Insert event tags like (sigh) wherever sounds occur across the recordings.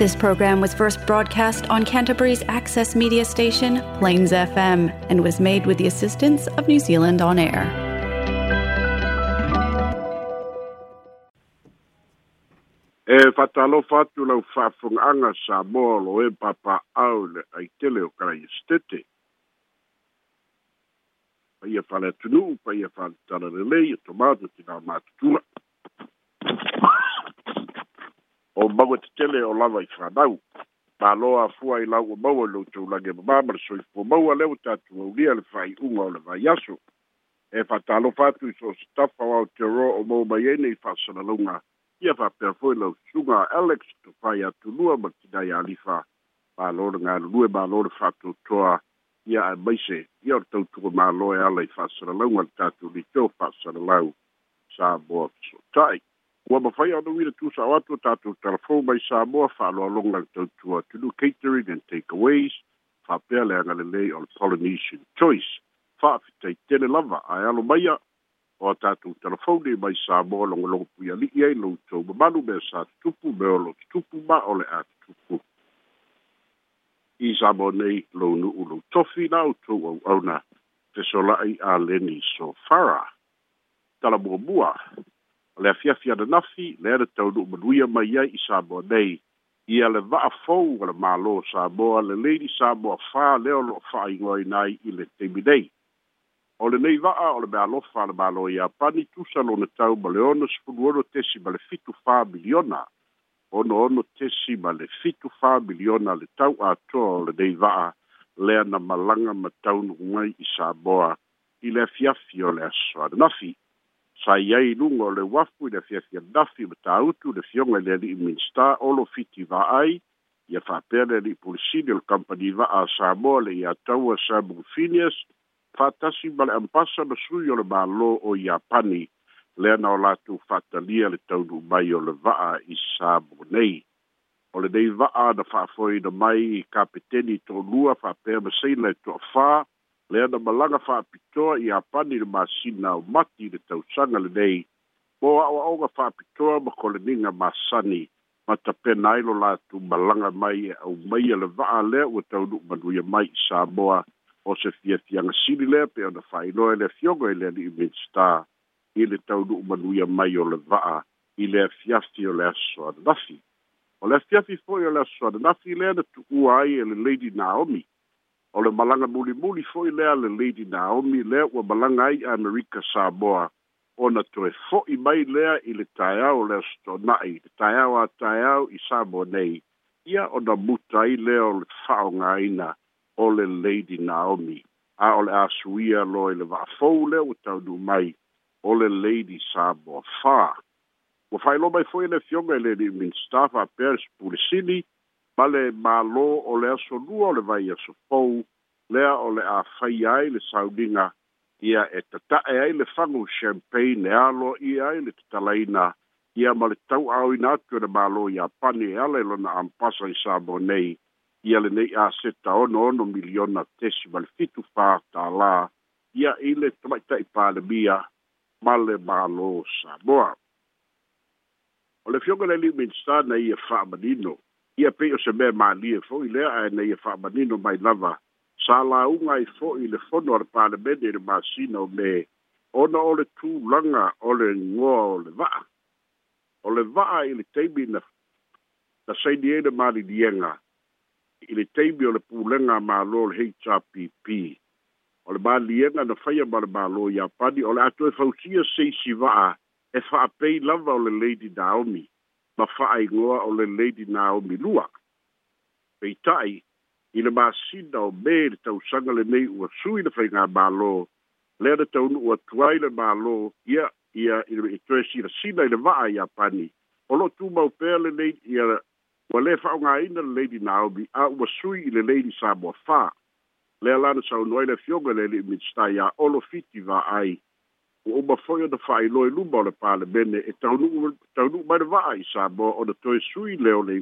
This program was first broadcast on Canterbury's access media station, Plains FM, and was made with the assistance of New Zealand On Air. E lau whafunganga sa e papa au le ai tele o karai whale atunu, whale e o mau e te tele o lava i whanau. Mā loa fua i lau o mau e lo tū lage ma mamar so i fua mau a leo tātu au lia le whai unga o le whai aso. E whatalo fātu i so stafa o te ro o mau mai ene i whasana lunga. Ia wha pia fua i lau sunga Alex tu whai atu lua ma tina i alifa. Mā loa ngā lue mā loa fātu toa ia a e meise. Ia o tau tuku mā loa e ala i whasana lunga tātu li tō whasana lau. Sā mua so tāik. Ua mawhai anu i tu sa watu tātou telefon mai Samoa whāloa longa le tautua tunu catering and takeaways whapea le angalelei o Polynesian Choice. Whaafitei tele lava a alo maia o tātou telefoni mai Samoa longa longa pui alii ai loutou mamalu me sa tupu me o lo tupu ma o le a tupu. I Samoa nei lou nuu lou tofi na outou au auna pesolai a leni so fara. Tala mua o le afiafia nanafi lea le taunu'umanuia mai ai i samoa nei ia le va a le mālō samoa lelei i samoa fā lea o lo'o ngoi nai i le taimi nei o lenei va'a o le mea alofa a le mālō iapani tusa lona tau ma le ono sepuluono tesi ma le fitu fa miliona ono ono tesi ma le fitu fa miliona le tau a atoa o lenei va'a lea na malanga ma taunuguai i samoa i le afiafi o le asoanafi fai ai lunga o le wafu i le fia fia nafi ma ta utu le fionga le li minsta o lo fiti va ai i a fapea le li pulisini o le kampani va a Samoa le i a taua Samu Phineas fatasi ma le ampasa na sui o le malo o i a pani le ana o latu fatalia le taunu mai o le va a i Samu nei o le nei va a na fafoi na mai i kapiteni to lua fapea ma seila e to a faa le ana malaga fa'apitoa i apani le masina o mati i le tausaga lenei mo aʻoaʻoga fa'apitoa ma koleniga masani ma tapena ai lo latou malaga mai e aumaia le va'a lea ua taunu'u manuia mai i samoa o se fiafiaga sili lea pe ona fa'ailoa e le afioga i e le ali'i minstar i le taunu'u manuia mai o le va'a i le afiafi o le aso ananafi o le afiafi fo'i o le aso ananafi lea na tu'ua ai e le lady naomi o le malaga mulimuli fo'i lea le lady naomi lea ua malaga ai amerika saboa ona toe fo'i mai lea i le taeao le asotona'i le taeao a taeao i saboa nei ia ona muta ai lea o le fa'aogāina o le lady naomi a o le a suia lo i le va'afou lea ua taunu mai o le lady saboa fā ua fa'ailo mai fo'i le fioga i le li minstafa pea le sipulesili male malo o le aso lua o le vai aso fou lea o le a fai ai le sauninga ia e tatae ai le fangu champagne e alo ia ai le tatalaina ia ma le tau au ina atu e le malo i a pane e ala ilona e ampasa i sabo nei ia le nei a seta ono ono miliona tesi ma le fitu fa ta la ia i le tamaita i pandemia ma le malo sa boa o le fionga le li minstana ia fa manino ia pei o se mea malie fo'i lea aena ia e fa'amanino mai lava sa lauga ai fo'i le fono a le palemene i le masina o me ona o le tulaga o le goa o le va'a o le va'a i le taimi na na saini ai e le maliliega i le taimi o le pulega mālō le hpp o le maliliega na faia ma le mālō iapani o le atu e fausia seisi va'a e fa'apei lava o le lady naomi ma fa'aigoa o le lady naomi in peita'i i le masina o mē le tausaga lenei ua sui le faigā mālō lea le taunu'u atu ai le mālō ia ia i le tuesilasina i le va'a iā pani o lo'o tumau pea le lady ia ua lē fa'aogāina le lady a ua sui i le lady samoafā lea le fioga le ali'i minista iā olo fiti va'ai o uma foi da fa'ailoe luma o le bene e taunu'u taunu'u mai vai sa bo o de toi sui le o le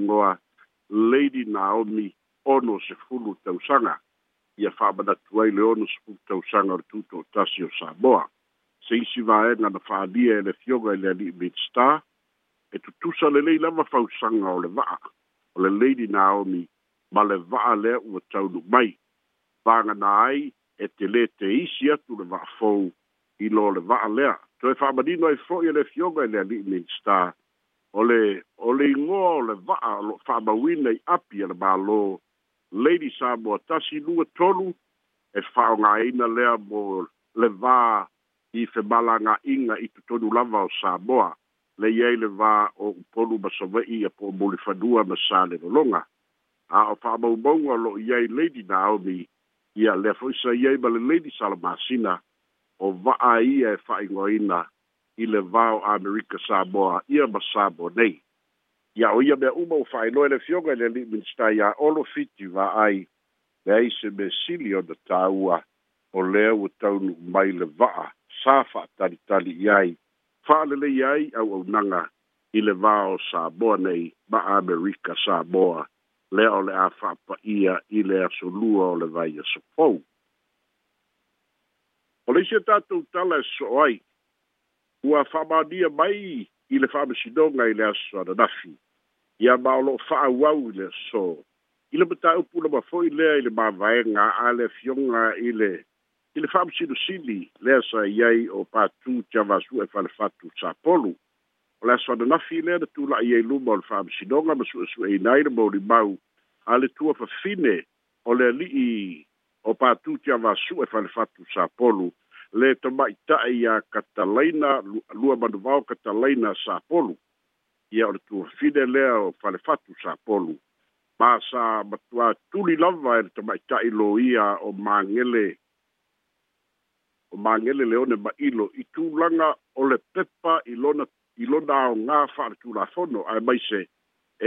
lady naomi ono sefulu tausaga ia da ai le ono tau sanga o le tasi o samoa se isi e na dia e le fioga e le bit sta e le lei lava sanga o le va'a o le lady naomi ma le va'a lea ua taunu'u mai faganā ai e le te isi atu le fau i lo le va'a lea toe fa'amanino ai noi e le fioga i le mi sta o le o le igoa o le va'a o lo'o fa'amauina i api a le mālō lady samoa tasi lu tolu e fa lea mo le vā i inga i totonu lava o samoa le ye le vā o upolu ma save'i e po muli fanua ma salelologa a ah, o fa'amaumauga o lo'o i ai lady naomi ia lea fo'i sa i ai ma le lady salamasina o va'a ia e fa'aigoaina i le vao amerika saboa ia ma samo nei ia o ia mea uma ua fa'ailoa e i le fioga i le ali'i minista iā olo fiti va'ai leai se sili ona tāua o lea ua taunuu mai le va'a sa fa'atalitali i ai fa'alelei ai auaunaga i le vao saboa nei ma amerika saboa lea o le a fa'apaia i le asolua o le vaia sofou Polisi tātou tala soai. Ua whamania mai i le whamasinoga i le aso ananafi. Ia maolo whaauau i le so. I le mata upuna mafoi lea i le mavaenga a le fionga i le i le whamasinosili lea sa iai o pātū tiavasu e whalefatu sa polu. O le aso ananafi lea na tūla i ei luma o le whamasinoga ma suesu e inai le maulimau a le tua fafine o le ali'i o patu tia va su e fa le fatu sa polu le to mai ta ia katalaina lua manu vao katalaina sa polu ia o tu fide le o fa le fatu sa polu ma sa matua tuli lava e to mai ta i lo ia o mangele o mangele le one ma ilo i tu langa o le pepa i lona i lona o ngā whaare tu la fono ai mai se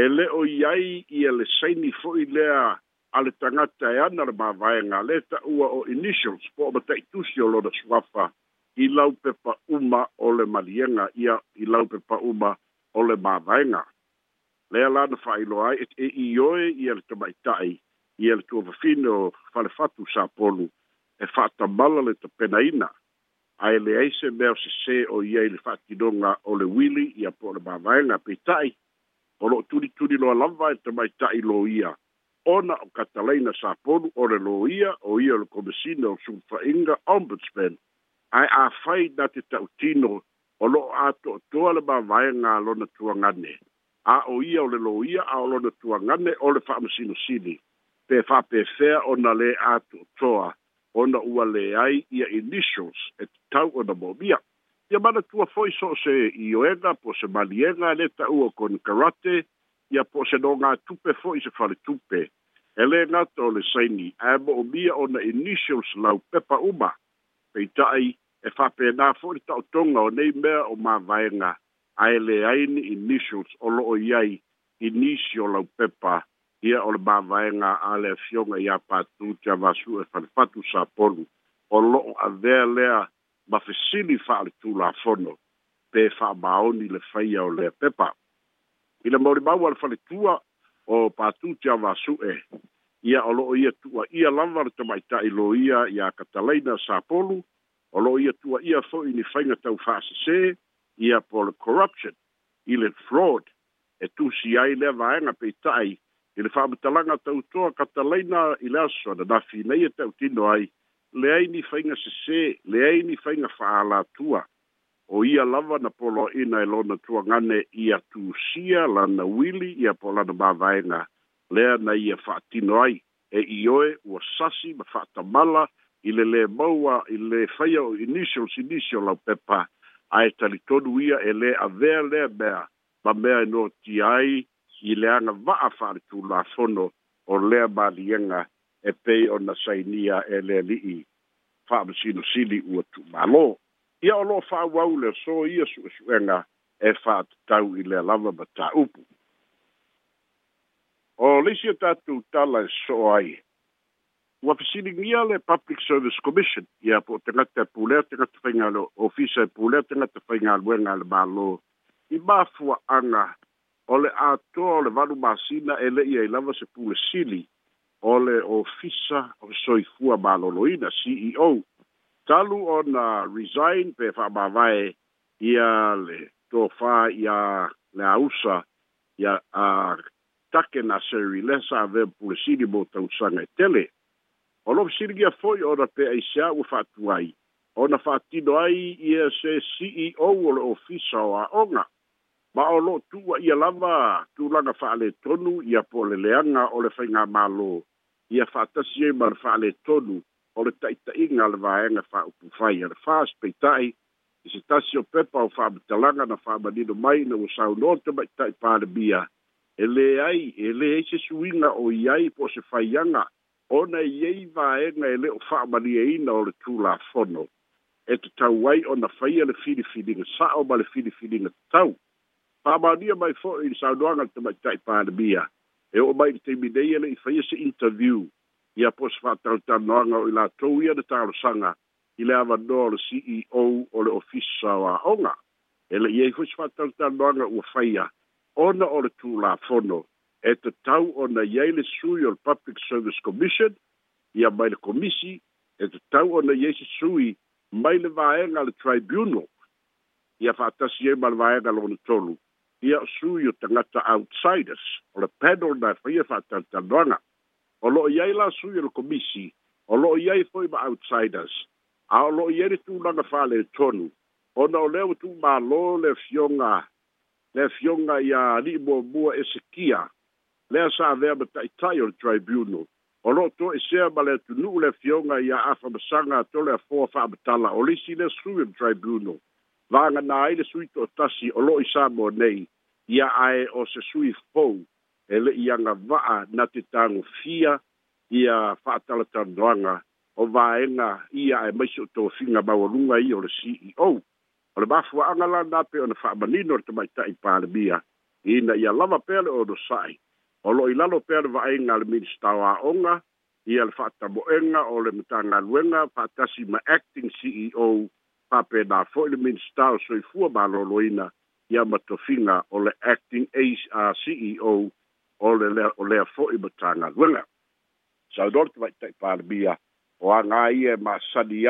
e le o iai i le saini fo i lea ale tangata e ana le mawaenga le ta ua o initials po o mata itusi o lona swafa i lau pe pa uma o le malienga ia i lau pe pa uma o le mawaenga. Lea lana whailo ai et e i oe i ele te maitai i ele tu avafine o falefatu sa polu e fata mala le te penaina a ele eise mea o se se o i ele fatidonga o le wili i a po le mawaenga pe tai o lo tuli tuli lo alamba e te maitai lo ia ona o katalaina sapolu o le loia o ia o le komisina o sufaʻiga ombudsman ae afai na te taʻutino o loo atoatoa le mavaega a lona tuagane a o ia o le loia a o lona tuagane o le faamasinosili pe faapefea ona lē atoatoa ona ua leai ia initials e tatau ona momia ia manatua fo'i so o se ioega po se maliega a lē taʻua kon karate ia po se donga tupe fo i se fare tupe. E le ngata o le saini, a e mo o mia o na initials lau pepa uma, pei tai e fape na fo i tau tonga o nei mea o ma vaenga, a e le aini initials o lo o iai, inisio lau pepa, ia o le ma vaenga a le fionga ia patu, tia vasu e fare patu sa polu, o lo o a vea lea, ma fesili fa'ale tu la fono, pe fa'a maoni le faya o le pepa i le maolimau a le faletua o patu teavasu'e ia o lo'o ia tua'ia lava le tamaita'iloia iā katalaina sapolu o lo'o ia tua'ia fo'i ni faiga tau fa'asesē ia po corruption Ile fraud e tusi ai lea vaega peita'i i talanga fa'amatalaga tautoa katalaina i le aso na nafi nei e ta'utino ai leai ni faiga sesē leai ni faiga fa'alatua o ia lava na poloaʻina e lona tuagane ia tusia lana uili ia po lana mavaega lea na ia fa'atino ai e ioe ua sasi ma fa'atamala i le lē maua i le faia o initial sinisio lau pepa ae talitonu ia e lē avea lea mea ma mea e notia ai i leaga va'a fa'aletulafono o lea maliega e pei ona sainia e le ali'i fa'amasinosili ua tu'umālō ia o loo fa'auau le so ia su'esu'ega e fa'atatau i le lava ma ta'upu o leisi a tatou tala e so'o ai ua fesiligia le public service commission ia po o tagata e pulea tagata faigale ofisa e pulea tagata faigaluega a le mālō i mafua'aga o le atoa o le valu masina e le'i ai lava se pulesili o le ofisa o soifua malōlōina ceo talu ona resign pe fa fa'amāwae ia le tofā iā le ausa ia a take na sa avea pulesili mo tausaga e tele o loo fesiligia fo'i ora pe aisiā ua fa'atu ai ona fa'atino ai ia se ceo o le ofisa o a'oga ma o tu ia lava tulaga fa'aletonu ia tonu i a pole leanga o le faigā mālō ia fa'atasi ai ma le tonu o le taʻitaʻiga a le vaega fa'aupufai a le fa'aspeita'i i se tasi o pepa o fa'amatalaga na fa'amanino mai na ua te tamaʻitaʻi palemia e lē ai e lē ai se suiga o i ai po o se faiaga ona i ai vaega e lē o fa'amaliaina o le tulafono e tatau ai ona faia le filifiliga sa'o ma le filifiliga tatau fa'amaunia mai fo'i i le saunoaga le tamaʻitaʻi palemia e o'o mai le taimi nei e le'i faia se interview ia po se fa'atautanoaga o i latou ia le talosaga i le avanoa o le ceo o le ofisa o aʻoga e leʻi ai foi se fa'atautanoaga ua faia ona o le tulafono e tatau ona iai le sui o le public service commission ia mai le komisi e tatau ona iai se sui mai le vaega le tribunal ia fa'atasi e ai ma le vaega lona tolu ia o sui o tagata outsiders o le panel na faia fa'atautanoaga e o lo'o i ai la sui o le komisi o lo'o i ai foi ma outsiders a o lo'o i ai le tulaga fa'aletonu ona o tu ua tu'umālō le afioga le afioga ia ali'i muamua esekia lea sa avea ma ta'ita'i o tribunal o lo'o toe sea ma le atunu'u le afioga ia afamasaga atole afoa fa'amatala o le isi le sui o le tribunal vaganā ai le sui to'atasi o lo'o i sa mo nei ia ae o se sui fou e le'i Va'a na te tagofia ia fa'atalatanoaga o vaega ia e maiso o tofiga maualuga ia o le ceo o le mafua'aga lana pe ona fa'amanino le tamaita'i palemia ina ia lava pea le sa'i o lo'o i lalo pea le va'aiga le ministaoa'oga ia le fa'atamo'ega o le matagaluega fa'atasi ma acting ceo fa'apena fo'i le minista o soifua malōlōina ia matofiga o le acting a uh, ceo o le o lea zou ma tagaluega te parbia o aga e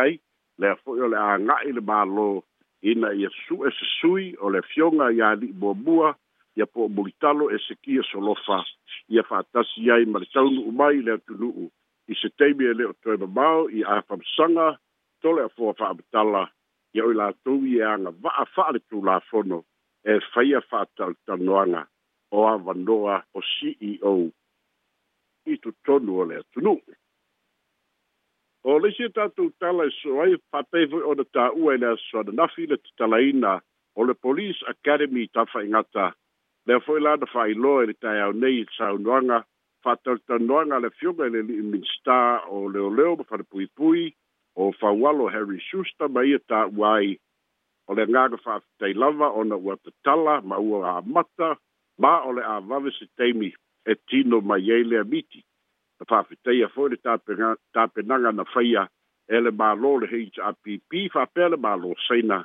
ai le aga'i le mālō ina ia e su'e sesui o le fioga iā ali'i muamua ia po e solofa ia fa'atasi ai ma le taunu'u mai le atunu'u i se taimi e lē o toe tole ia o va'a tulafono e faia o avanoa o CEO i tu tonu o lea tunu. O leisi e tātou tala e soai pateifu o na tā ua i lea soana nafi le tatalaina o le Police Academy tafa ingata. Lea foi la na whai loa e tai au nei i tāu noanga, whātauta noanga le fionga le li minsta o leo leo ma whare pui pui o walo Harry Schuster mai i e tā uai o le ngāga whātai lava o na ua tatala ma ua a mata ma o le a vave se teimi e tino mai ei le amiti a whawhiteia fo le tāpenanga na whaia e le mālo le HRPP whapea le mālo seina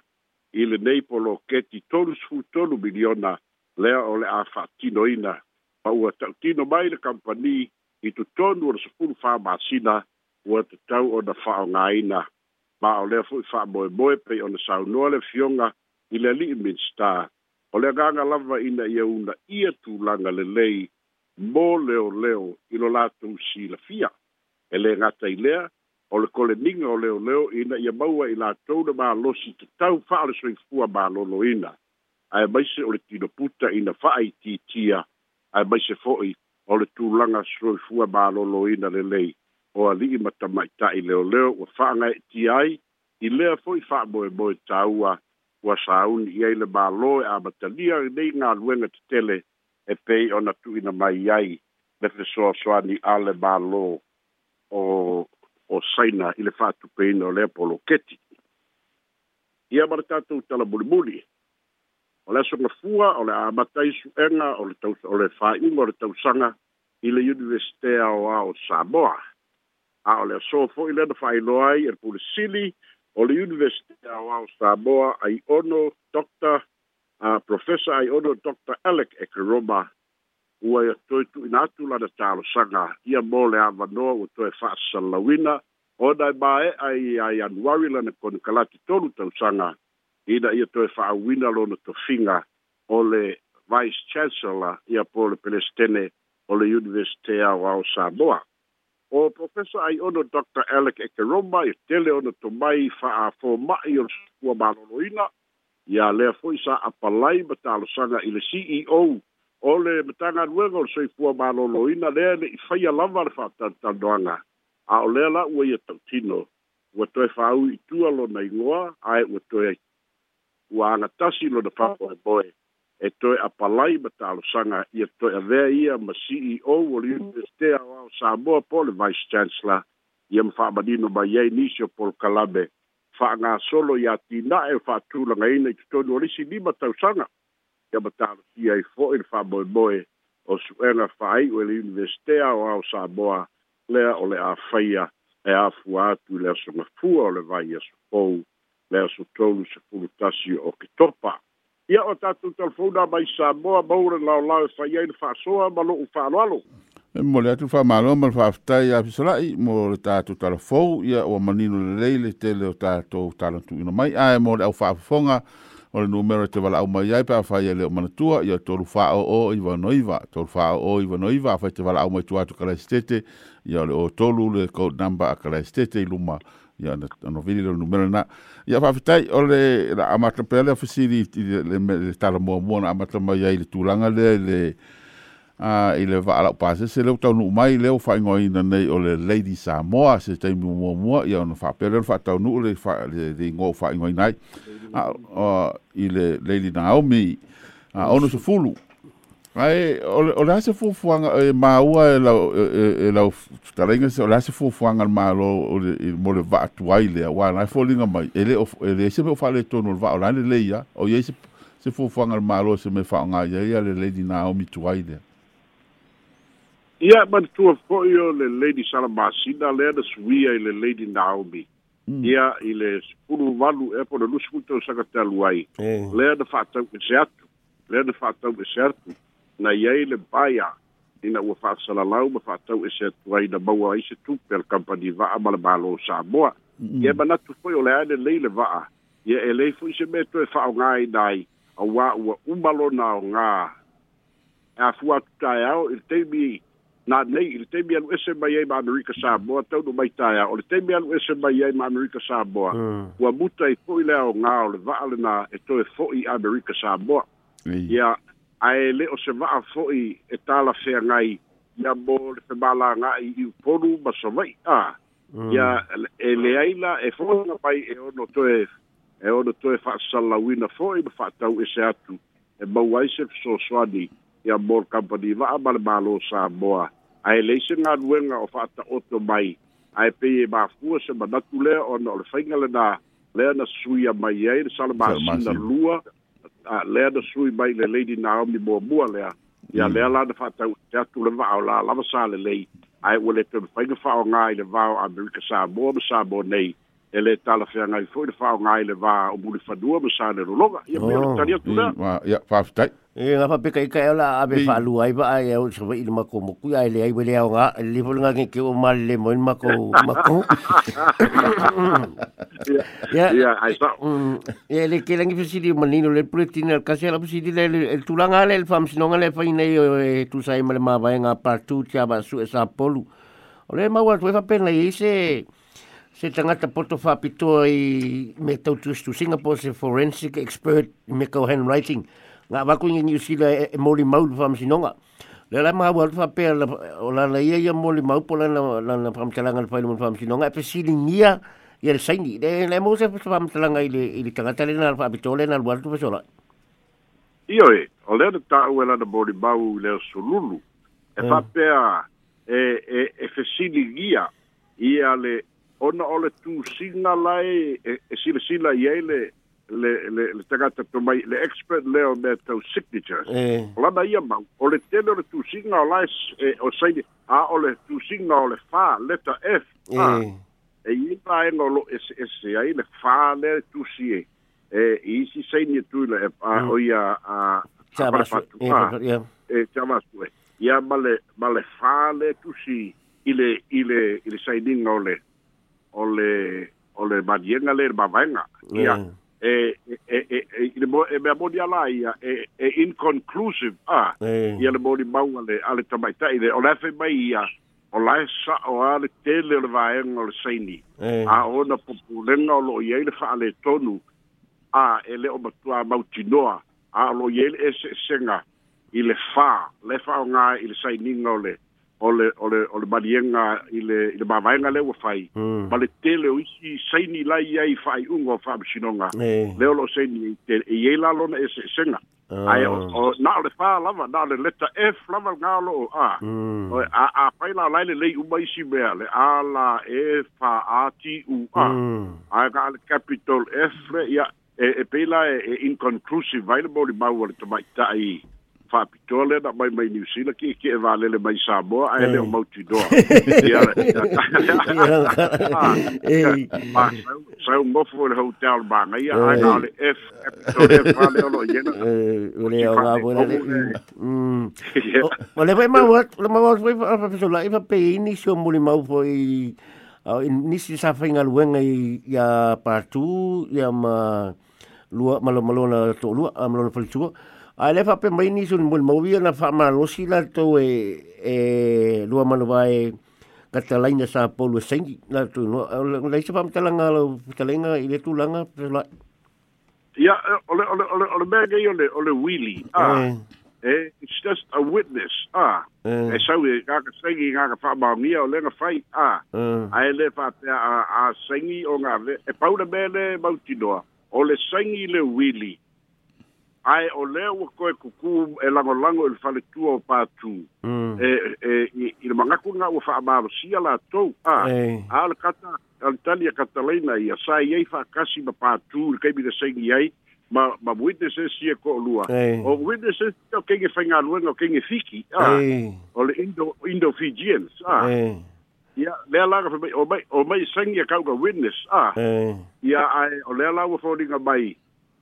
i le neipolo keti tolus fu tolu miliona lea o le a whatino ina pa ua tau tino mai le kampani i tu tonu o le sepuru whamasina ua tu tau o na whao ngāina ma o lea fu i whamoe moe pei o na saunua le fionga i le li minstaa o le agaga lava ina ia una ia tulaga lelei mo leoleo i lo latou silafia e lē gata i lea o le koleniga o leoleo ina ia maua i latou le malosi tatau fa'a o le soifua malōlōina ae maise o le tino puta ina fa'aitiitia ae maise fo'i o le tulaga soifua malōlōina lelei o ali'i matama ita'i leoleo ua fa'agaeʻitia ai i lea fo'i fa'amoemoe tāua ua sauni ai le mālo e amatalia nei galuega tetele e pei ona tu'uina mai ai le fesoasoani a le mālo o o saina i le fa'atupeina o le apoloketi ia ma le tatou talamulimuli o le asogafua o le amata isu'ega o le tau o le fāiga o le tausaga i le universitea o a o samoa a o le aso fo'i lena fa'ailoa ai e le pulisili o le University of Aotearoa Samoa ai ono Dr. a uh, professor ai ono Dr. Alec Ekeroma ua e toi tu ina atu lana talo sanga ia mō le awa noa ua toi faa salawina o dai bae ai ai anuari lana kone kalati tolu tau sanga ina ia toi faa wina lona to finga o le Vice Chancellor ia pole pelestene o le University of Aotearoa Samoa o professor ai ono dr alec ekeroma i tele ono to mai fa a fo mai o sua maloloina ia le foi sa a palai batalo sanga ile ceo ole metanga luego so i e fua maloloina le le i faia lava le fa tanta doanga a ole la ua ia tautino ua toe fa au i tua lo na ingoa ae ua toe ua angatasi lo na fa boe boe e toe a palai ma sanga ia toe avea ia ma ceo o le universite saboa Paul po le vice chancellor ia Fabadino fa'amanino Nisio ai nisi o pol kalabe fa'agasolo iā tina'e o fa'atulagaina i totonu e o lisi lima tausaga ia ma talosia ai fo'i le fa'amoemoe o su'ega fa'ai'u e le universite aoao lea o le āfaia e afua atu i so asogafua o le vai asopou tolu se o topa ia o tatou telefona mai samoa mau le laolao e fai ai le faasoa ma loʻu faaloalo e mole atu faamaloa ma le faafetai afisolaʻi mo le tatou talafou ia o manino leile te tele o tatou talatuuina mai ae mo le au faafofoga o le numero e te te au mai ai pe afai ai e leo manatua ia tolu faaoo ivanoiva tolu faaoo ivanoiva afai te valaau mai tu atu kalaisitete ia o le ō tolu le code number a kalaisitete i luma ya na no vini lo numero na ya fa vitai ole la amato pele ofisi di le talo mo mo na amato mai ai le tulanga le le a ile va ala pa se le tau no mai le fa ngoi na nei ole lady samoa se te mo mo ya no fa pele fa tau no le fa de ngo fa ngoi nai a ile lady naomi a ono se fulu Ai, o le ase fuafuanga, e maua e lau, e, e, e lau, tarenga se, o le ase fuafuanga le malo, mo le vaa tuai lea, wana, ai fōlinga mai, ele, e ele, se me o whale tonu le vaa, o lane leia, o iei se, se fuafuanga le malo, se me whaonga, iei le lady Naomi tuai lea. Ia, manatua fo'i o le lady Salamasina, lea na suia i le lady Naomi. Mm. Ia, i le sepulu walu, e po na lusi kutou saka talu ai. Eh. Lea na whaatau ke se atu, lea na whaatau ke atu. na iai le paia ina ua fa'asalalau ma fa'atau e se atuai na maua ai se tupe a le kampani va'a ma le mālō samoa ia manatu foi o le ae lelei le va'a ia e lei fo'i se mea toe fa'aogā ina ai auā ua uma lona aogā e afua atu taeao i le taimi na nei i le taimi alu ese mai ai ma amerika samoa taunu mai taeao o le taimi alu ese mai ai ma amerika samoa ua muta i fo'i le aogā o le va'a lenā e toe fo'i amerika samoa ia ae le o se va'a fo'i e tala feagai ia mo le i iupolu ma savai a mm. ia e leai la e foga mai e ono toe e ono toe fa'asalauina fo'i ma fa'atau ese atu e mau ai se fesoasoani ia mo le kampani va'a ma le mālō sa moa ae lei se galuega o fa'ata'oto mai ae pei e mafua se manatu lea ona o le faiga lenā lea na suia mai ai le salamasina lua uh, lea da sui mai le lady Naomi Moamua lea. Ia mm. lea la na fata u te atu le vao la lava sa le lei. Ai ua le te mwhainga whao ngai le vao America Samoa ma Samoa nei. e le talafeagai foi le faaogai le va o mule fadua ma sa le lologa ia mea le taliatulea faafetai e nga fa pika ika ela ave fa lu ai ba ai o se vai ma ko mo ku ai le ai wele au nga li vol nga ke o mal le mo ma ko ma ko ya (laughs) ya ai sa ya le ke la di manino le pretina ka se la fisi di le tu la nga le fam si no nga le fa tu sai ma le ma nga partu cha ba su esa polu o le ma wa tu fa se tangata poto whapitoa i me tau tūs tu Singapore, se forensic expert me kau handwriting. Ngā wako inga New Zealand e, e mōri maulu whamsinonga. Le lai maha wātu whapea la, o lana ia ia mōri maupo lana, lana whamtalanga na whailu mōri whamsinonga. E pesili ngia i ala saini. Le lai mō se whamtalanga i le tangata le nā whapitoa le nā wātu whasola. Io e, o lea na tāu e lana mōri mau leo solulu. E eh. whapea e, e, e, e fesili ngia i ale ona o le tusiga lae e silasila i ai le le le le tagata to mai le expert leo me to signature eh la mai ma o le tele le tu signa la e eh, o sai a o le tu signa o le fa letter f eh e i pa e no lo s s ai le fa le tu si e eh, i si sai ni e tu le a mm. o ia a chama su eh e chama e, su e. ia male male fa le tu si ile ile ile sai ding o le ole ole madienga le mavenga ya mm. e e e e, e, e me amodi ala ya e e inconclusive ah ya mm. le modi maunga le ale tamaita ile ole fe mai ya o lai sa o ale tele le vaenga le saini mm. a ona populenga o lo ye le fa ale tonu a ele o matua mautinoa a lo ye le e senga ile fa le fa nga ile saini ngole le ole ole ole malienga ile ile mavainga le wifi mm. bale tele o isi saini la ia i fai ungo fa bshinonga mm. le olo saini te e ye la lo na se e senga mm. ai o, o na le fa lava na le letta f lava nga lo a mm. o a hmm. a fai la la le le u mai si bea le a la e fa a ti u a mm. ai e ka le capital f ya e, e pela e, e inconclusive available mau le tomaita ai faapitoa le na mai mai niusila ki ke e valele mai samoa ae leo mautinoa hotel gofo o le hotel magai ae gale f ale mm. o loo iena o le fai mauat fai faapesolaʻi fapeini sio muli mau foi nisi sa faigaluega ya partu ya ma lua malomalo na toʻalua malona faletua A le fa pe mai ni sun mul mo vi na fa ma lo si la to e e lua ma lo vai e ka te laina sa polu sengi la to no le se fa ma talanga lo talanga i le tu langa pe la Ya ole ole ole ole me ge ole ole wili a ah, e eh. eh, it's just a witness a ah, eh. e so we ga ka sengi ga ka fa ma mi ole na fai a a le fa te a a sengi o nga e paula bele mautinoa ole sengi le wili ae o lea ua koe kukū e lagolago i le faletua o patū ee mm. e, i le magakuga ua fa'amalosia latou a a le kata ale tali e katalaina ia sa i ai fa'akasi ma patū le kaibilesegi ai ma ma witnesses ia ko'o lua o witnesses o kege faigaluega o keige fiki a o le indo indo fijians a ia lea laga fe mai o mai o mai sagi e kauga witness a ia ae o lea la ua foliga mai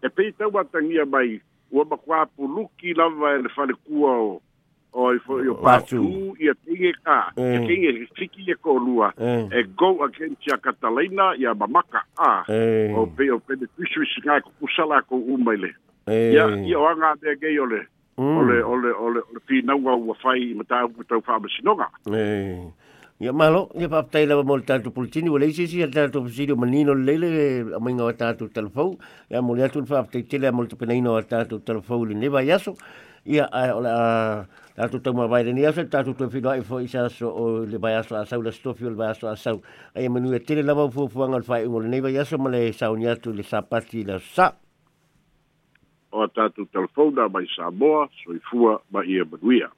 e peitau atagia mai ua makua puluki lava e le falekua o o i foi o patu i atinge ka i atinge mm. fiki e ko lua mm. e go against ya Catalina ya mamaka a mm. o pe o pe de fishu singa ko kusala ko umaile ya i anga de geyole ole ole ole ole fi na wa wa fai mata u tau fa besinoga eh Ia malo, ia papatai lava mo le tatou politini, ua si a tatou o manino le leile, o a tatou talafau, mo le atu le whapatai tele mo le tapenaina o a tatou talafau neva i aso, a ola tau mawai le ni aso, tatou tau whinoa i fo i aso o le vai aso a la stofi o le vai aso a sau, a ia manuia e tele lava o fuafuanga le whai ungo le neva i ma le sauni atu le sapati la sa. O a tatou talafau mai Samoa, soifua ma ia manuia.